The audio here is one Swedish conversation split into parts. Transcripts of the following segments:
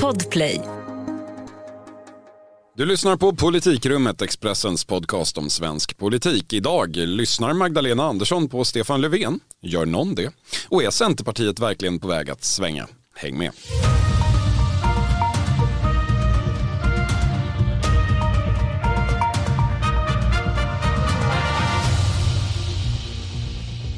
Podplay. Du lyssnar på Politikrummet, Expressens podcast om svensk politik. Idag lyssnar Magdalena Andersson på Stefan Löfven. Gör någon det? Och är Centerpartiet verkligen på väg att svänga? Häng med.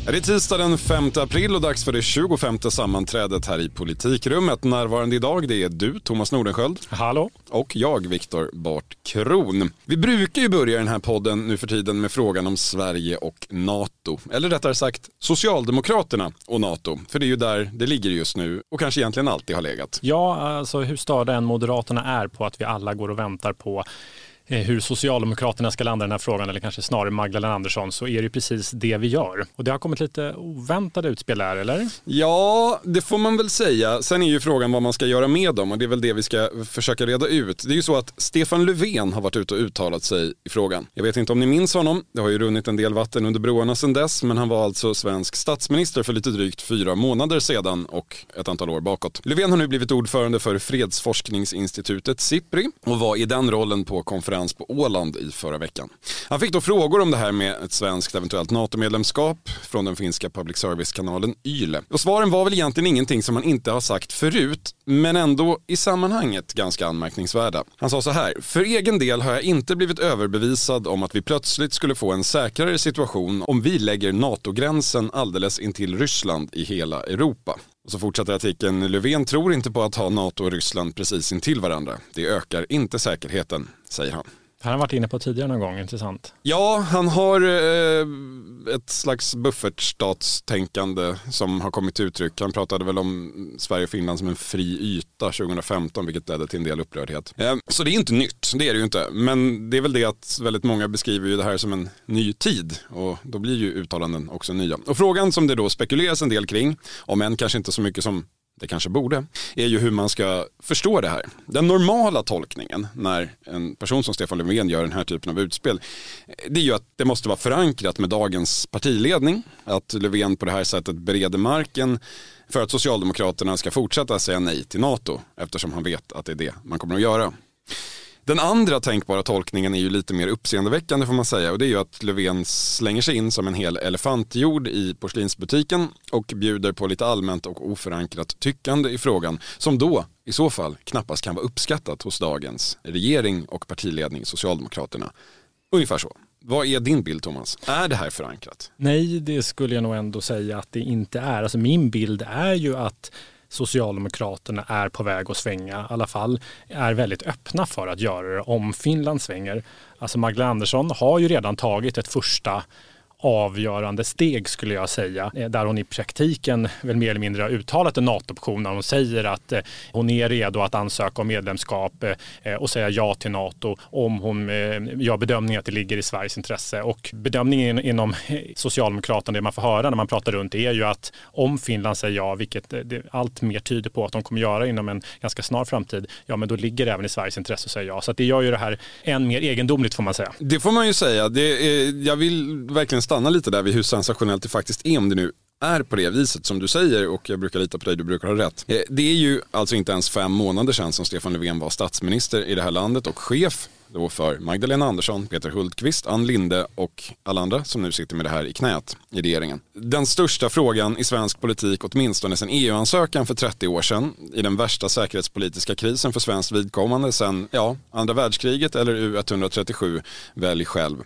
Det är tisdag den 5 april och dags för det 25 sammanträdet här i Politikrummet. Närvarande idag det är du, Thomas Nordenskjöld. Hallå. Och jag, Viktor Bart Kron. Vi brukar ju börja den här podden nu för tiden med frågan om Sverige och NATO. Eller rättare sagt Socialdemokraterna och NATO. För det är ju där det ligger just nu och kanske egentligen alltid har legat. Ja, alltså hur störda än Moderaterna är på att vi alla går och väntar på Eh, hur Socialdemokraterna ska landa i den här frågan, eller kanske snarare Magdalena Andersson, så är det precis det vi gör. Och det har kommit lite oväntade utspel där, eller? Ja, det får man väl säga. Sen är ju frågan vad man ska göra med dem och det är väl det vi ska försöka reda ut. Det är ju så att Stefan Löfven har varit ute och uttalat sig i frågan. Jag vet inte om ni minns honom, det har ju runnit en del vatten under broarna sedan dess, men han var alltså svensk statsminister för lite drygt fyra månader sedan och ett antal år bakåt. Löfven har nu blivit ordförande för fredsforskningsinstitutet SIPRI och var i den rollen på konferensen konferens på Åland i förra veckan. Han fick då frågor om det här med ett svenskt eventuellt NATO-medlemskap från den finska public service-kanalen YLE. Och svaren var väl egentligen ingenting som han inte har sagt förut, men ändå i sammanhanget ganska anmärkningsvärda. Han sa så här, för egen del har jag inte blivit överbevisad om att vi plötsligt skulle få en säkrare situation om vi lägger NATO-gränsen alldeles intill Ryssland i hela Europa. Och så fortsätter artikeln, Löfven tror inte på att ha NATO och Ryssland precis intill varandra. Det ökar inte säkerheten, säger han. Det har han varit inne på tidigare någon gång, intressant. Ja, han har eh, ett slags buffertstatstänkande som har kommit till uttryck. Han pratade väl om Sverige och Finland som en fri yta 2015, vilket ledde till en del upprördhet. Eh, så det är inte nytt, det är det ju inte. Men det är väl det att väldigt många beskriver ju det här som en ny tid och då blir ju uttalanden också nya. Och frågan som det då spekuleras en del kring, om än kanske inte så mycket som det kanske borde, är ju hur man ska förstå det här. Den normala tolkningen när en person som Stefan Löfven gör den här typen av utspel, det är ju att det måste vara förankrat med dagens partiledning, att Löfven på det här sättet bereder marken för att Socialdemokraterna ska fortsätta säga nej till NATO, eftersom han vet att det är det man kommer att göra. Den andra tänkbara tolkningen är ju lite mer uppseendeväckande får man säga och det är ju att Löfven slänger sig in som en hel elefantjord i porslinsbutiken och bjuder på lite allmänt och oförankrat tyckande i frågan som då i så fall knappast kan vara uppskattat hos dagens regering och partiledning Socialdemokraterna. Ungefär så. Vad är din bild Thomas? Är det här förankrat? Nej, det skulle jag nog ändå säga att det inte är. Alltså min bild är ju att Socialdemokraterna är på väg att svänga, i alla fall är väldigt öppna för att göra det om Finland svänger. Alltså Magdalena Andersson har ju redan tagit ett första avgörande steg skulle jag säga, eh, där hon i praktiken väl mer eller mindre har uttalat en NATO-option när hon säger att eh, hon är redo att ansöka om medlemskap eh, och säga ja till NATO om hon gör bedömningen att det ligger i Sveriges intresse. Och bedömningen inom Socialdemokraterna, det man får höra när man pratar runt, är ju att om Finland säger ja, vilket allt mer tyder på att de kommer göra inom en ganska snar framtid, ja men då ligger det även i Sveriges intresse att säga ja. Så det gör ju det här än mer egendomligt får man säga. Det får man ju säga. Det är, jag vill verkligen stanna stanna lite där vid hur sensationellt det faktiskt är om det nu är på det viset som du säger och jag brukar lita på dig, du brukar ha rätt. Eh, det är ju alltså inte ens fem månader sedan som Stefan Löfven var statsminister i det här landet och chef då för Magdalena Andersson, Peter Hultqvist, Ann Linde och alla andra som nu sitter med det här i knät i regeringen. Den största frågan i svensk politik, åtminstone sedan EU-ansökan för 30 år sedan, i den värsta säkerhetspolitiska krisen för svenskt vidkommande sedan, ja, andra världskriget eller U137, välj själv.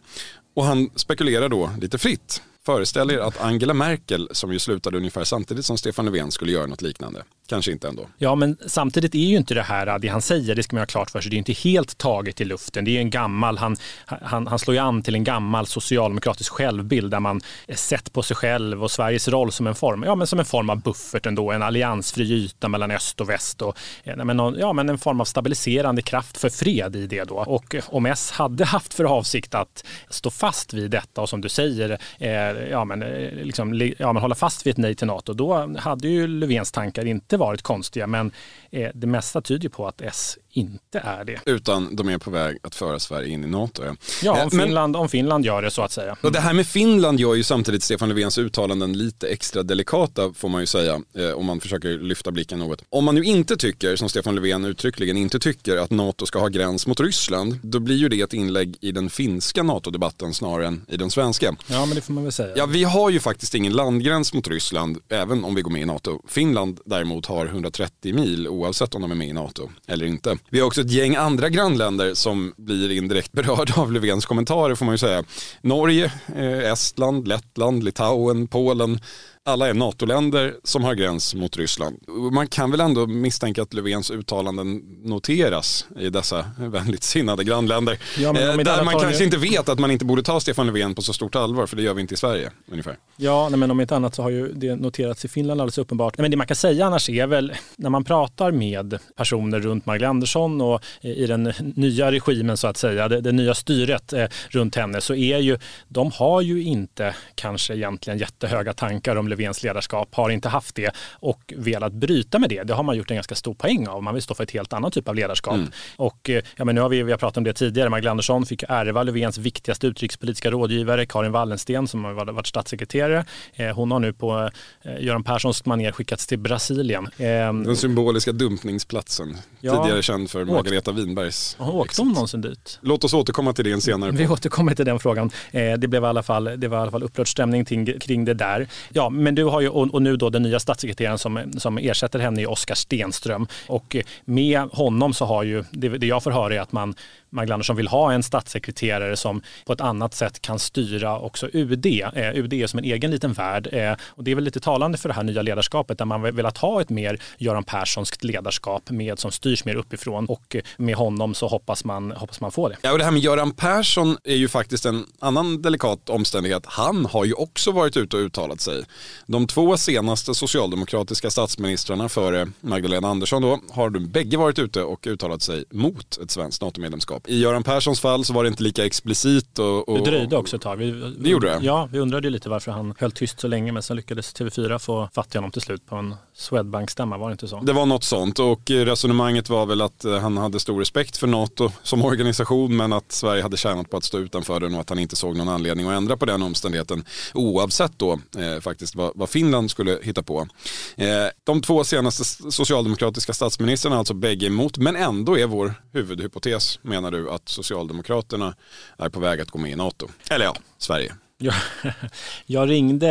Och han spekulerar då lite fritt. Föreställ er att Angela Merkel, som ju slutade ungefär samtidigt som Stefan Löfven, skulle göra något liknande. Kanske inte ändå. Ja, men samtidigt är ju inte det här, det han säger, det ska man ha klart för sig, det är inte helt taget i luften. Det är en gammal, han, han, han slår ju an till en gammal socialdemokratisk självbild där man sett på sig själv och Sveriges roll som en form, ja, men som en form av buffert ändå, en alliansfri yta mellan öst och väst och eh, ja, men, ja, men en form av stabiliserande kraft för fred i det då. Och eh, om S hade haft för avsikt att stå fast vid detta och som du säger, eh, ja, men, eh, liksom, ja, men hålla fast vid ett nej till NATO, då hade ju Löfvens tankar inte varit konstiga men eh, det mesta tyder på att S inte är det. Utan de är på väg att föra Sverige in i NATO. Ja, ja om, eh, Finland, om Finland gör det så att säga. Och det här med Finland gör ju samtidigt Stefan Löfvens uttalanden lite extra delikata får man ju säga eh, om man försöker lyfta blicken något. Om man nu inte tycker, som Stefan Löfven uttryckligen inte tycker, att NATO ska ha gräns mot Ryssland, då blir ju det ett inlägg i den finska NATO-debatten snarare än i den svenska. Ja, men det får man väl säga. Ja, vi har ju faktiskt ingen landgräns mot Ryssland, även om vi går med i NATO. Finland däremot har 130 mil oavsett om de är med i NATO eller inte. Vi har också ett gäng andra grannländer som blir indirekt berörda av Löfvens kommentarer får man ju säga. Norge, eh, Estland, Lettland, Litauen, Polen alla är NATO-länder som har gräns mot Ryssland. Man kan väl ändå misstänka att Löfvens uttalanden noteras i dessa vänligt sinnade grannländer. Ja, eh, där man kanske det... inte vet att man inte borde ta Stefan Löfven på så stort allvar, för det gör vi inte i Sverige. ungefär. Ja, nej, men om inte annat så har ju det noterats i Finland alldeles uppenbart. Men det man kan säga annars är väl, när man pratar med personer runt Magdalena Andersson och i den nya regimen så att säga, det, det nya styret eh, runt henne, så är ju, de har ju inte kanske egentligen jättehöga tankar om Löfvens ledarskap har inte haft det och velat bryta med det. Det har man gjort en ganska stor poäng av. Man vill stå för ett helt annat typ av ledarskap. Mm. Och eh, ja, men nu har vi, vi har pratat om det tidigare. Magdalena Andersson fick ärva Löfvens viktigaste utrikespolitiska rådgivare Karin Wallensten som har varit statssekreterare. Eh, hon har nu på eh, Göran Perssons manér skickats till Brasilien. Den symboliska dumpningsplatsen. Ja. Tidigare känd för Margareta Winbergs. Åkte hon någonsin dit? Låt oss återkomma till det en senare. Vi återkommer till den frågan. Det blev i alla fall, det var i alla fall upprörd stämning kring det där. Ja, men du har ju, och, nu då den nya statssekreteraren som, som ersätter henne är Oskar Stenström. Och med honom så har ju, det, det jag får höra är att man Magdalena Andersson vill ha en statssekreterare som på ett annat sätt kan styra också UD. Eh, UD är som en egen liten värld eh, och det är väl lite talande för det här nya ledarskapet där man velat ha ett mer Göran Perssonskt ledarskap med som styrs mer uppifrån och med honom så hoppas man, hoppas man få det. Ja, och det här med Göran Persson är ju faktiskt en annan delikat omständighet. Han har ju också varit ute och uttalat sig. De två senaste socialdemokratiska statsministrarna före Magdalena Andersson då har de bägge varit ute och uttalat sig mot ett svenskt NATO-medlemskap ledarskap. I Göran Perssons fall så var det inte lika explicit. Och, och... Det dröjde också ett tag. Vi, det gjorde det? Ja, vi undrade lite varför han höll tyst så länge men sen lyckades TV4 få fatt i honom till slut på en Swedbank-stämma, var det inte så? Det var något sånt och resonemanget var väl att eh, han hade stor respekt för NATO som organisation men att Sverige hade tjänat på att stå utanför den och att han inte såg någon anledning att ändra på den omständigheten oavsett då eh, faktiskt vad, vad, Finland skulle hitta på. Eh, de två senaste socialdemokratiska statsministrarna alltså bägge emot men ändå är vår huvudhypotes menar du att Socialdemokraterna är på väg att gå med i NATO. Eller ja, Sverige. Jag, jag ringde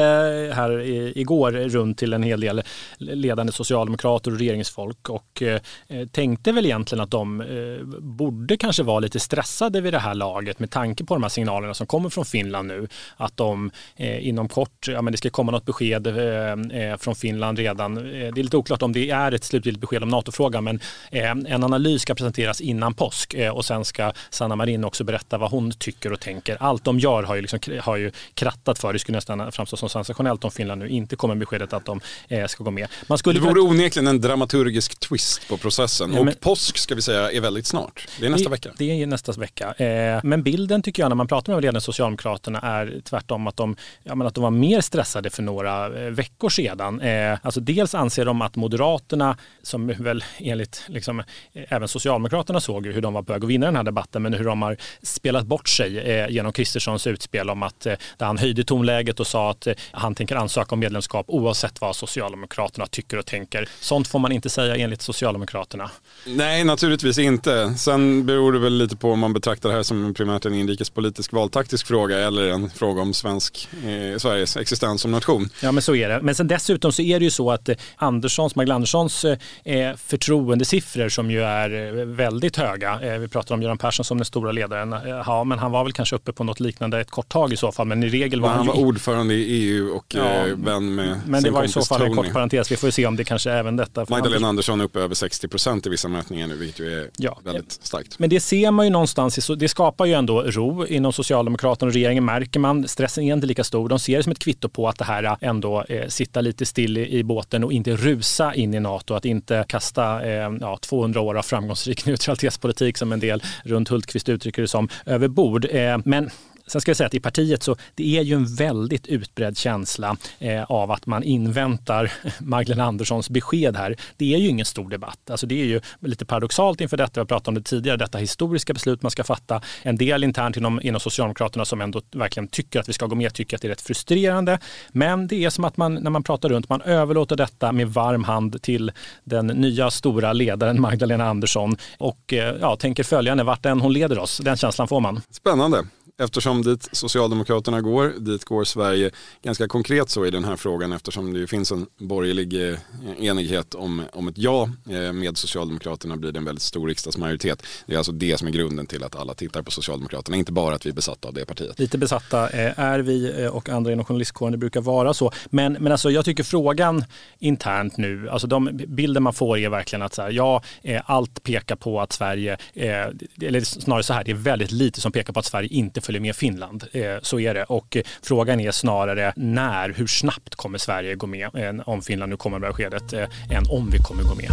här igår runt till en hel del ledande socialdemokrater och regeringsfolk och eh, tänkte väl egentligen att de eh, borde kanske vara lite stressade vid det här laget med tanke på de här signalerna som kommer från Finland nu. Att de eh, inom kort, ja men det ska komma något besked från Finland redan. Det är lite oklart om det är ett slutgiltigt besked om NATO-frågan men en analys ska presenteras innan påsk och sen ska Sanna Marin också berätta vad hon tycker och tänker. Allt de gör har ju, liksom, har ju krattat för. Det skulle nästan framstå som sensationellt om Finland nu inte kommer med beskedet att de eh, ska gå med. Man skulle det vore onekligen en dramaturgisk twist på processen. Ja, men, och påsk ska vi säga är väldigt snart. Det är nästa det, vecka. Det är nästa vecka. Eh, men bilden tycker jag när man pratar med ledande Socialdemokraterna är tvärtom att de, att de var mer stressade för några eh, veckor sedan. alltså dels anser de att Moderaterna, som väl enligt liksom, även Socialdemokraterna såg hur de var på väg att vinna den här debatten, men hur de har spelat bort sig genom Kristerssons utspel om att där han höjde tonläget och sa att eh, han tänker ansöka om medlemskap oavsett vad Socialdemokraterna tycker och tänker. Sånt får man inte säga enligt Socialdemokraterna. Nej, naturligtvis inte. Sen beror det väl lite på om man betraktar det här som primärt en inrikespolitisk valtaktisk fråga eller en fråga om svensk, eh, Sveriges existens som nation. Ja, men så är det. Men sen dessutom så är det ju så att eh, Anderssons, Magdalena Anderssons eh, förtroendesiffror som ju är eh, väldigt höga. Eh, vi pratar om Göran Persson som den stora ledaren. Ja, men han var väl kanske uppe på något liknande ett kort tag i så fall. Men i regel var han... Han var ordförande i EU och ja, eh, vän med Men det var i så fall en kort parentes. Vi får se om det kanske även detta. Magdalena Andersson är uppe över 60 procent i vissa mätningar nu, vilket ju är ja, väldigt starkt. Men det ser man ju någonstans, det skapar ju ändå ro inom Socialdemokraterna och regeringen märker man. Stressen är inte lika stor. De ser det som ett kvitto på att det här ändå eh, sitta lite still i, i båten och inte rusa in i NATO. Att inte kasta eh, ja, 200 år av framgångsrik neutralitetspolitik som en del runt Hultqvist uttrycker det som över bord. Eh, men Sen ska jag säga att i partiet så det är ju en väldigt utbredd känsla eh, av att man inväntar Magdalena Anderssons besked här. Det är ju ingen stor debatt. Alltså det är ju lite paradoxalt inför detta, jag pratade om det tidigare, detta historiska beslut man ska fatta. En del internt inom, inom Socialdemokraterna som ändå verkligen tycker att vi ska gå med tycker att det är rätt frustrerande. Men det är som att man när man pratar runt, man överlåter detta med varm hand till den nya stora ledaren Magdalena Andersson och eh, ja, tänker följa henne vart än hon leder oss. Den känslan får man. Spännande eftersom dit Socialdemokraterna går, dit går Sverige ganska konkret så i den här frågan eftersom det finns en borgerlig eh, enighet om, om ett ja eh, med Socialdemokraterna blir det en väldigt stor riksdagsmajoritet. Det är alltså det som är grunden till att alla tittar på Socialdemokraterna, inte bara att vi är besatta av det partiet. Lite besatta eh, är vi och andra inom journalistkåren, det brukar vara så. Men, men alltså, jag tycker frågan internt nu, alltså de bilder man får är verkligen att så här, ja, allt pekar på att Sverige, eller snarare så här, det är väldigt lite som pekar på att Sverige inte följer med Finland. Eh, så är det. Och eh, frågan är snarare när, hur snabbt kommer Sverige gå med eh, om Finland nu kommer med beskedet, än om vi kommer gå med.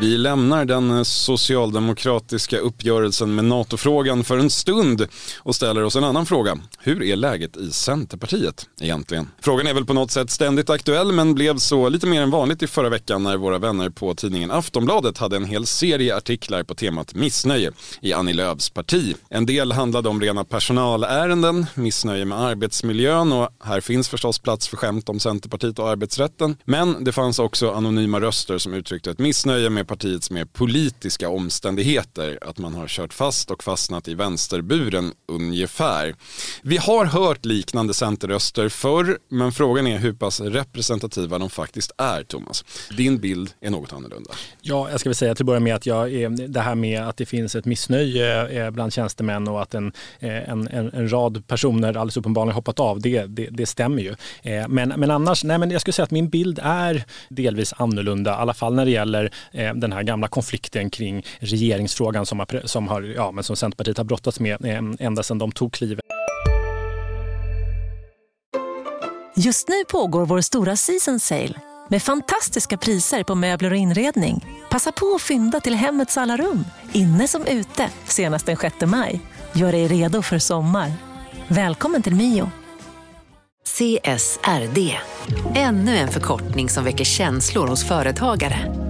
Vi lämnar den eh, socialdemokratiska uppgörelsen med NATO-frågan för en stund och ställer oss en annan fråga. Hur är läget i Centerpartiet egentligen? Frågan är väl på något sätt ständigt aktuell men blev så lite mer än vanligt i förra veckan när våra vänner på tidningen Aftonbladet hade en hel serie artiklar på temat missnöje i Annie Lööfs parti. En del handlade om rena personalärenden, missnöje med arbetsmiljön och här finns förstås plats för skämt om Centerpartiet och arbetsrätten. Men det fanns också anonyma röster som uttryckte ett missnöje med partiets mer politiska omständigheter. Att man har kört fast och fastnat i vänsterburen ungefär. Vi har hört liknande centerröster förr, men frågan är hur pass representativa de faktiskt är, Thomas. Din bild är något annorlunda. Ja, jag ska väl säga till att börja med att jag, det här med att det finns ett missnöje eh, bland tjänstemän och att en, eh, en, en, en rad personer alldeles uppenbarligen hoppat av, det, det, det, stämmer ju. Eh, men, men annars, nej men jag skulle säga att min bild är delvis annorlunda, i alla fall när det gäller den här gamla konflikten kring regeringsfrågan som, har, som, har, ja, men som Centerpartiet har brottats med eh, ända sedan de tog klivet. Just nu pågår vår stora season sale med fantastiska priser på möbler och inredning. Passa på att fynda till hemmets alla rum, inne som ute, senast den 6 maj. Gör dig redo för sommar. Välkommen till Mio. CSRD, ännu en förkortning som väcker känslor hos företagare.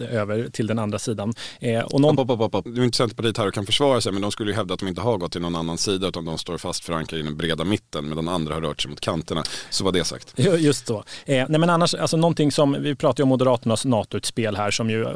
över till den andra sidan. Eh, och någon... Hopp, hopp, hopp, Nu är inte Centerpartiet här och kan försvara sig men de skulle ju hävda att de inte har gått till någon annan sida utan de står fast förankrade i den breda mitten medan andra har rört sig mot kanterna. Så var det sagt. Just så. Eh, nej men annars, alltså någonting som, vi pratar ju om Moderaternas NATO-utspel här som ju eh,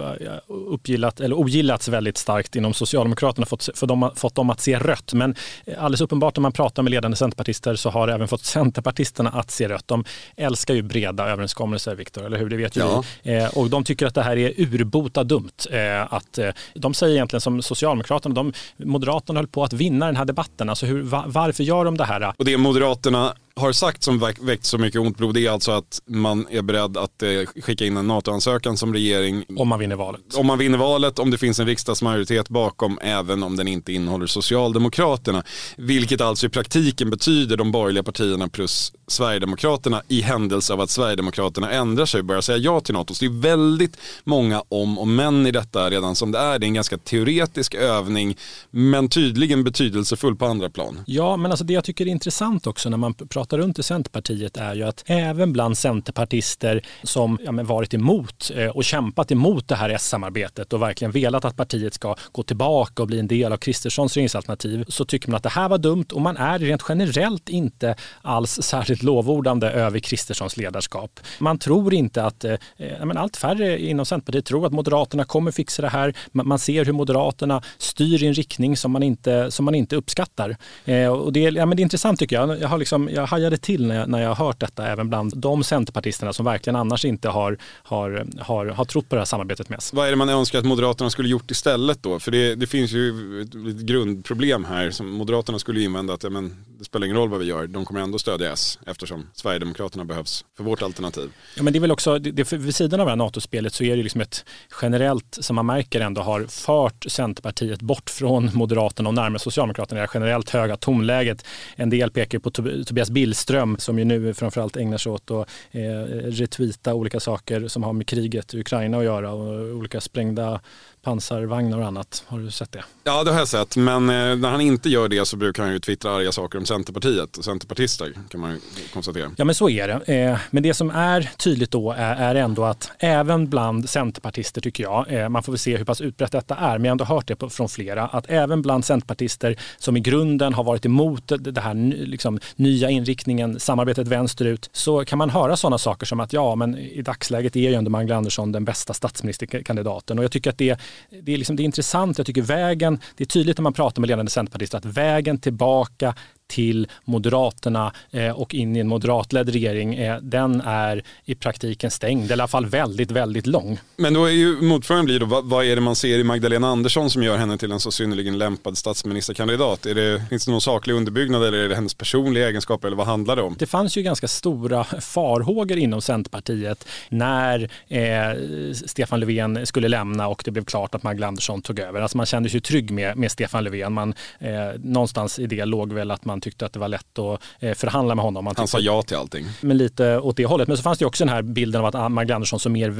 uppgillat, eller ogillats väldigt starkt inom Socialdemokraterna, fått, för de har fått dem att se rött. Men eh, alldeles uppenbart när man pratar med ledande centerpartister så har det även fått centerpartisterna att se rött. De älskar ju breda överenskommelser, Viktor, eller hur? Det vet ju ja. vi. Eh, och de tycker att det här är urbota dumt. Eh, att, eh, de säger egentligen som Socialdemokraterna, de, Moderaterna höll på att vinna den här debatten. Alltså hur, varför gör de det här? Och det Moderaterna har sagt som väckt så mycket ont blod är alltså att man är beredd att eh, skicka in en NATO-ansökan som regering. Om man vinner valet. Om man vinner valet, om det finns en riksdagsmajoritet bakom, även om den inte innehåller Socialdemokraterna. Vilket alltså i praktiken betyder de borgerliga partierna plus Sverigedemokraterna i händelse av att Sverigedemokraterna ändrar sig och börjar säga ja till NATO. Så det är väldigt många om och men i detta redan som det är. Det är en ganska teoretisk övning men tydligen betydelsefull på andra plan. Ja, men alltså det jag tycker är intressant också när man pratar pratar runt i Centerpartiet är ju att även bland centerpartister som ja, varit emot eh, och kämpat emot det här S-samarbetet och verkligen velat att partiet ska gå tillbaka och bli en del av Kristerssons regeringsalternativ så tycker man att det här var dumt och man är rent generellt inte alls särskilt lovordande över Kristerssons ledarskap. Man tror inte att, eh, men allt färre inom Centerpartiet tror att Moderaterna kommer fixa det här. Man ser hur Moderaterna styr i en riktning som man inte, som man inte uppskattar. Eh, och det, ja, men det är intressant tycker jag. Jag har, liksom, jag har hajade till när jag, när jag hört detta, även bland de centerpartisterna som verkligen annars inte har, har, har, har trott på det här samarbetet med. Vad är det man önskar att Moderaterna skulle gjort istället då? För det, det finns ju ett grundproblem här. Som Moderaterna skulle invända att ja, men, det spelar ingen roll vad vi gör, de kommer ändå stödja S eftersom Sverigedemokraterna behövs för vårt alternativ. Ja, men det är väl också, det, det, vid sidan av det här NATO-spelet så är det liksom ett generellt, som man märker ändå har fört Centerpartiet bort från Moderaterna och närmare Socialdemokraterna, det här generellt höga tonläget. En del pekar på Tobias Billström som ju nu framförallt ägnar sig åt att eh, retweeta olika saker som har med kriget i Ukraina att göra och olika sprängda pansarvagnar och annat. Har du sett det? Ja, det har jag sett. Men eh, när han inte gör det så brukar han ju twittra arga saker om Centerpartiet och centerpartister kan man konstatera. Ja, men så är det. Eh, men det som är tydligt då är, är ändå att även bland centerpartister tycker jag, eh, man får väl se hur pass utbrett detta är, men jag har ändå hört det på, från flera, att även bland centerpartister som i grunden har varit emot det här liksom, nya inriktningen, samarbetet vänsterut, så kan man höra sådana saker som att ja, men i dagsläget är ju ändå Magdalena Andersson den bästa statsministerkandidaten och jag tycker att det det, är liksom, det är intressant. Jag tycker vägen, det är tydligt när man pratar med ledande centerpartister att vägen tillbaka till Moderaterna eh, och in i en moderatledd regering, eh, den är i praktiken stängd, i alla fall väldigt, väldigt lång. Men då är ju motfrågan blir då, vad, vad, är det man ser i Magdalena Andersson som gör henne till en så synnerligen lämpad statsministerkandidat? Är det, finns det någon saklig underbyggnad eller är det hennes personliga egenskaper eller vad handlar det om? Det fanns ju ganska stora farhågor inom Centerpartiet när eh, Stefan Löfven skulle lämna och det blev klart att Magdalena Andersson tog över. Alltså man kände sig trygg med, med Stefan Löfven. Man, eh, någonstans i det låg väl att man man tyckte att det var lätt att eh, förhandla med honom. Man han sa ja till allting. Men lite åt det hållet. Men så fanns det också den här bilden av att Magdalena Andersson som mer,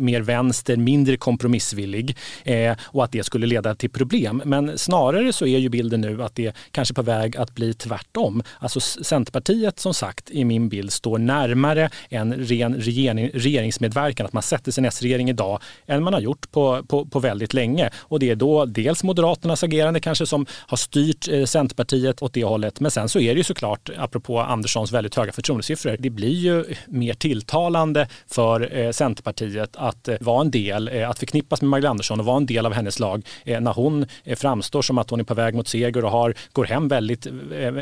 mer vänster, mindre kompromissvillig eh, och att det skulle leda till problem. Men snarare så är ju bilden nu att det kanske är på väg att bli tvärtom. Alltså Centerpartiet som sagt i min bild står närmare en ren regering, regeringsmedverkan, att man sätter en S-regering idag än man har gjort på, på, på väldigt länge. Och det är då dels Moderaternas agerande kanske som har styrt eh, Centerpartiet åt det hållet. Men sen så är det ju såklart, apropå Anderssons väldigt höga förtroendesiffror, det blir ju mer tilltalande för eh, Centerpartiet att eh, vara en del, eh, att förknippas med Magdalena Andersson och vara en del av hennes lag när hon framstår som att hon är på väg mot seger och har, går hem väldigt,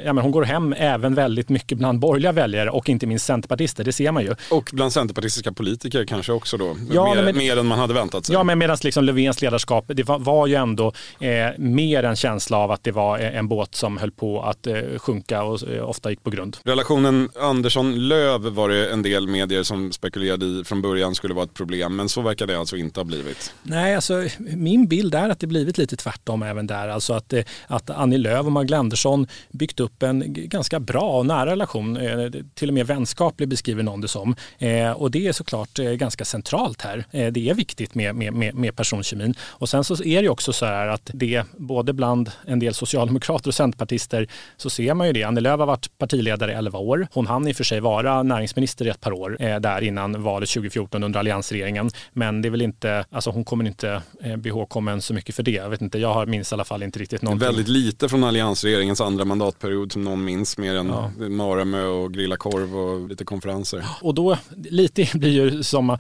ja, men hon går hem även väldigt mycket bland borgerliga väljare och inte minst centerpartister, det ser man ju. Och bland centerpartistiska politiker kanske också då, ja, mer, men, mer än man hade väntat sig. Ja, men medan liksom Löfvens ledarskap, det var, var ju ändå eh, mer en känsla av att det var en båt som höll på att eh, sjunka och eh, ofta gick på grund. Relationen Andersson-Löv var det en del medier som spekulerade i från början skulle vara ett problem, men så verkar det alltså inte ha blivit. Nej, alltså min bild är att det blivit lite tvärtom även där. Alltså att, eh, att Annie Lööf och Magdalena Andersson byggt upp en ganska bra och nära relation, eh, till och med vänskaplig beskriver någon det som. Och det är såklart ganska centralt här. Det är viktigt med, med, med personkemin. Och sen så är det också så här att det både bland en del socialdemokrater och centerpartister så ser man ju det. Annie Lööf har varit partiledare i 11 år. Hon hann i och för sig vara näringsminister i ett par år eh, där innan valet 2014 under alliansregeringen. Men det är väl inte, alltså hon kommer inte eh, ihågkommen så mycket för det. Jag vet inte, jag minns i alla fall inte riktigt någonting. Väldigt lite från alliansregeringens andra mandatperiod som någon minns mer än ja. Maramö och grilla korv och lite konferenser. Och då, lite blir ju som,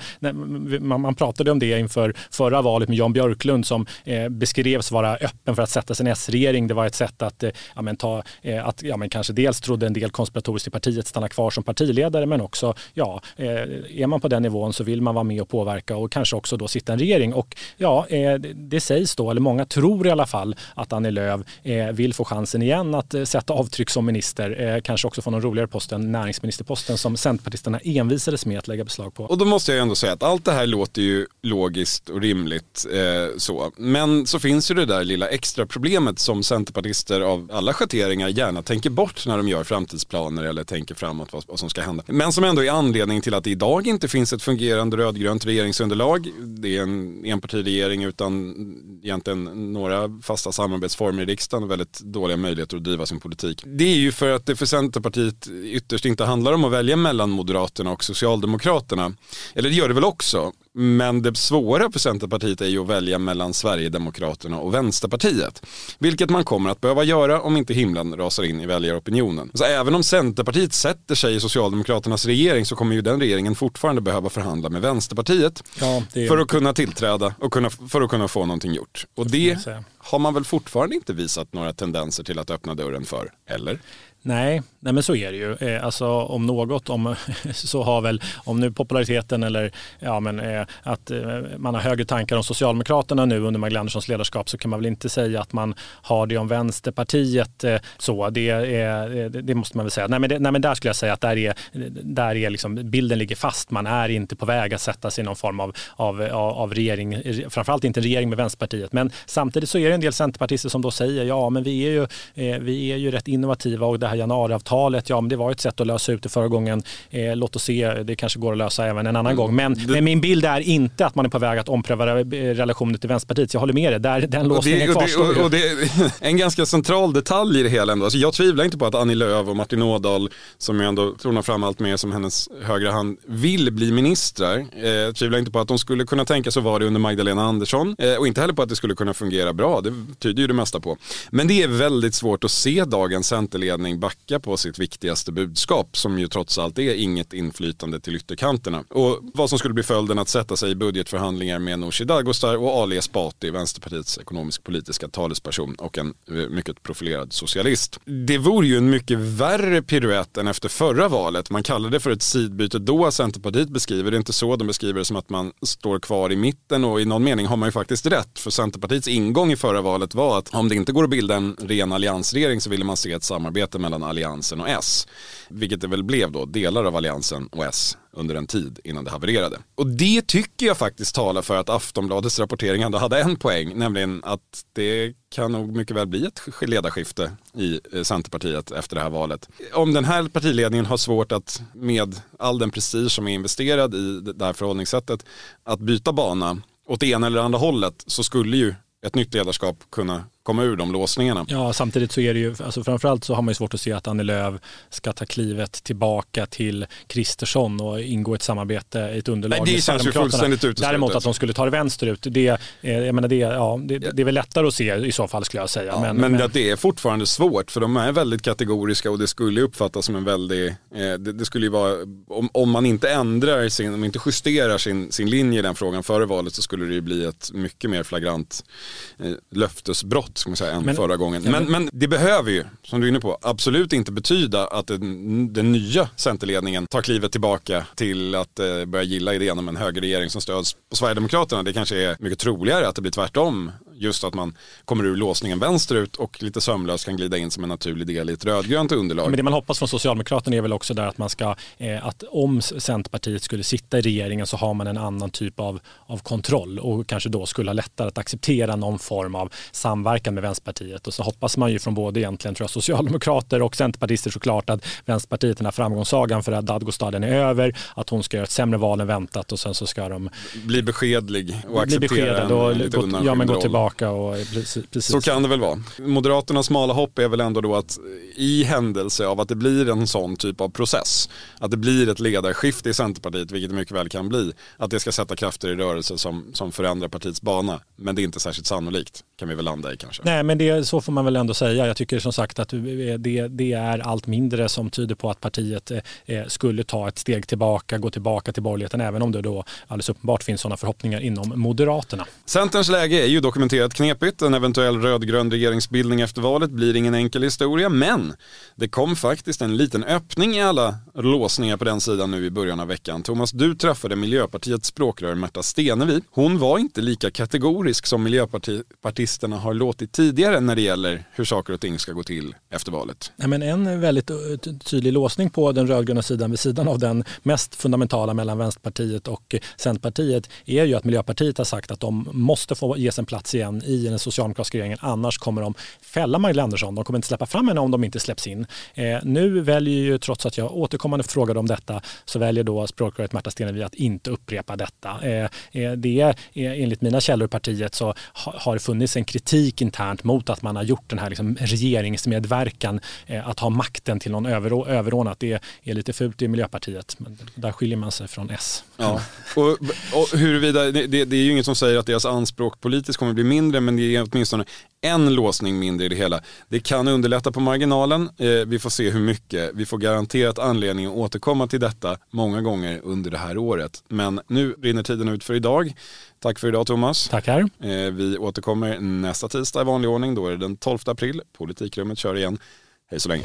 man, man pratade om det inför förra valet med Jan Björklund som eh, beskrevs vara öppen för att sätta en S-regering. Det var ett sätt att, eh, ja, men ta, eh, att ja, men kanske dels trodde en del konspiratoriskt i partiet stanna kvar som partiledare men också, ja, eh, är man på den nivån så vill man vara med och påverka och kanske också då sitta i en regering. Och ja, eh, det sägs då, eller många tror i alla fall, att Annie Lööf eh, vill få chansen igen att sätta avtryck som minister, kanske också få någon roligare post än näringsministerposten som Centerpartisterna envisades med att lägga beslag på. Och då måste jag ändå säga att allt det här låter ju logiskt och rimligt eh, så. Men så finns ju det där lilla extra problemet som centerpartister av alla schatteringar gärna tänker bort när de gör framtidsplaner eller tänker framåt vad, vad som ska hända. Men som ändå är anledning till att det idag inte finns ett fungerande rödgrönt regeringsunderlag. Det är en enpartiregering utan egentligen några fasta samarbetsformer i riksdagen och väldigt dåliga möjligheter att driva sin politik. Det är ju för att det för Centerpartiet ytterst inte handlar om att välja mellan Moderaterna och Socialdemokraterna. Eller det gör det väl också. Men det svåra för Centerpartiet är ju att välja mellan Sverigedemokraterna och Vänsterpartiet. Vilket man kommer att behöva göra om inte himlen rasar in i väljaropinionen. Så även om Centerpartiet sätter sig i Socialdemokraternas regering så kommer ju den regeringen fortfarande behöva förhandla med Vänsterpartiet. Ja, för att kunna tillträda och kunna, för att kunna få någonting gjort. Och det har man väl fortfarande inte visat några tendenser till att öppna dörren för, eller? Nej, nej men så är det ju. Eh, alltså om något, om, så har väl, om nu populariteten eller ja, men, eh, att eh, man har högre tankar om Socialdemokraterna nu under Magdalena Anderssons ledarskap så kan man väl inte säga att man har det om Vänsterpartiet. Så det, är, det måste man väl säga. Nej men, det, nej men där skulle jag säga att där är, där är liksom, bilden ligger fast. Man är inte på väg att sätta sig i någon form av, av, av regering, framförallt inte en regering med Vänsterpartiet. Men samtidigt så är det en del centerpartister som då säger ja men vi är ju, vi är ju rätt innovativa och det här januariavtalet, ja men det var ett sätt att lösa ut det förra gången. Eh, låt oss se, det kanske går att lösa även en annan mm. gång. Men, det... men, min bild är inte att man är på väg att ompröva relationen till Vänsterpartiet. Jag håller med dig, där, den låsningen kvarstår. Och det, och det, en ganska central detalj i det hela ändå. Alltså jag tvivlar inte på att Annie Lööf och Martin Ådahl, som jag ändå tonar fram allt mer som hennes högra hand, vill bli ministrar. Eh, jag tvivlar inte på att de skulle kunna tänka sig vara det under Magdalena Andersson. Eh, och inte heller på att det skulle kunna fungera bra. Det tyder ju det mesta på. Men det är väldigt svårt att se dagens centerledning backa på sitt viktigaste budskap som ju trots allt är inget inflytande till ytterkanterna. Och vad som skulle bli följden att sätta sig i budgetförhandlingar med Nooshi Dadgostar och Ali Esbati, Vänsterpartiets ekonomisk-politiska talesperson och en eh, mycket profilerad socialist. Det vore ju en mycket värre piruett än efter förra valet. Man kallade det för ett sidbyte då, Centerpartiet beskriver det inte så. De beskriver det som att man står kvar i mitten och i någon mening har man ju faktiskt rätt. För Centerpartiets ingång i förra valet var att om det inte går att bilda en ren alliansregering så ville man se ett samarbete mellan Alliansen och S. Vilket det väl blev då, delar av Alliansen och S under en tid innan det havererade. Och det tycker jag faktiskt talar för att Aftonbladets rapportering ändå hade en poäng, nämligen att det kan nog mycket väl bli ett ledarskifte i eh, Centerpartiet efter det här valet. Om den här partiledningen har svårt att med all den prestige som är investerad i det här förhållningssättet att byta bana åt det ena eller andra hållet så skulle ju ett nytt ledarskap kunna komma ur de låsningarna. Ja, samtidigt så är det ju, alltså framförallt så har man ju svårt att se att Annie Lööf ska ta klivet tillbaka till Kristersson och ingå ett samarbete, ett underlag Nej, det känns ju fullständigt uteslutet. Däremot att de skulle ta det vänsterut, det, jag menar det, ja, det, det, är väl lättare att se i så fall skulle jag säga. Ja, men, men, men det är fortfarande svårt för de är väldigt kategoriska och det skulle uppfattas som en väldig, eh, det, det, skulle ju vara, om, om man inte ändrar sin, om man inte justerar sin, sin linje i den frågan före valet så skulle det ju bli ett mycket mer flagrant eh, löftesbrott ska man säga, än men, förra gången. Men, men det behöver ju, som du är inne på, absolut inte betyda att den, den nya Centerledningen tar klivet tillbaka till att eh, börja gilla idén om en högerregering som stöds på Sverigedemokraterna. Det kanske är mycket troligare att det blir tvärtom just att man kommer ur låsningen vänsterut och lite sömlöst kan glida in som en naturlig del i ett rödgrönt underlag. Men det man hoppas från Socialdemokraterna är väl också där att man ska, eh, att om Centerpartiet skulle sitta i regeringen så har man en annan typ av, av kontroll och kanske då skulle ha lättare att acceptera någon form av samverkan med Vänsterpartiet. Och så hoppas man ju från både egentligen tror jag, socialdemokrater och centerpartister såklart att Vänsterpartiet, den här framgångssagan för att Dadgostaden är över, att hon ska göra ett sämre val än väntat och sen så ska de bli beskedlig och acceptera en, och, lite gå, ja, men gå tillbaka tillbaka. Och precis, precis. Så kan det väl vara. Moderaternas smala hopp är väl ändå då att i händelse av att det blir en sån typ av process, att det blir ett ledarskifte i Centerpartiet, vilket det mycket väl kan bli, att det ska sätta krafter i rörelse som, som förändrar partiets bana. Men det är inte särskilt sannolikt, kan vi väl landa i kanske. Nej, men det, så får man väl ändå säga. Jag tycker som sagt att det, det är allt mindre som tyder på att partiet eh, skulle ta ett steg tillbaka, gå tillbaka till borgerligheten, även om det då alldeles uppenbart finns sådana förhoppningar inom Moderaterna. Centerns läge är ju dokumenterat diskuterat knepigt. En eventuell rödgrön regeringsbildning efter valet blir ingen enkel historia, men det kom faktiskt en liten öppning i alla låsningar på den sidan nu i början av veckan. Thomas, du träffade Miljöpartiets språkrör Märta Stenevi. Hon var inte lika kategorisk som miljöpartisterna har låtit tidigare när det gäller hur saker och ting ska gå till efter valet. Nej, men en väldigt eh, tydlig låsning på den rödgröna sidan vid sidan av den mest fundamentala mellan Vänsterpartiet och Centerpartiet är ju att Miljöpartiet har sagt att de måste få ges en plats igen igen i den socialdemokratiska regeringen. Annars kommer de fälla Magdalena Andersson. De kommer inte släppa fram henne om de inte släpps in. Eh, nu väljer ju, trots att jag återkommande frågade om detta, så väljer då språkröret Märta Stenevi att inte upprepa detta. Eh, eh det är, eh, enligt mina källor i partiet så har det funnits en kritik internt mot att man har gjort den här liksom regeringsmedverkan, eh, att ha makten till någon över, överordnat. Det är lite fult i Miljöpartiet, men där skiljer man sig från S. Ja. Och, och huruvida, det, det är ju inget som säger att deras anspråk politiskt kommer bli mindre men det är åtminstone en låsning mindre i det hela. Det kan underlätta på marginalen. Eh, vi får se hur mycket. Vi får garanterat anledning att återkomma till detta många gånger under det här året. Men nu rinner tiden ut för idag. Tack för idag Thomas. Tackar. Eh, vi återkommer nästa tisdag i vanlig ordning. Då är det den 12 april. Politikrummet kör igen. Hej så länge.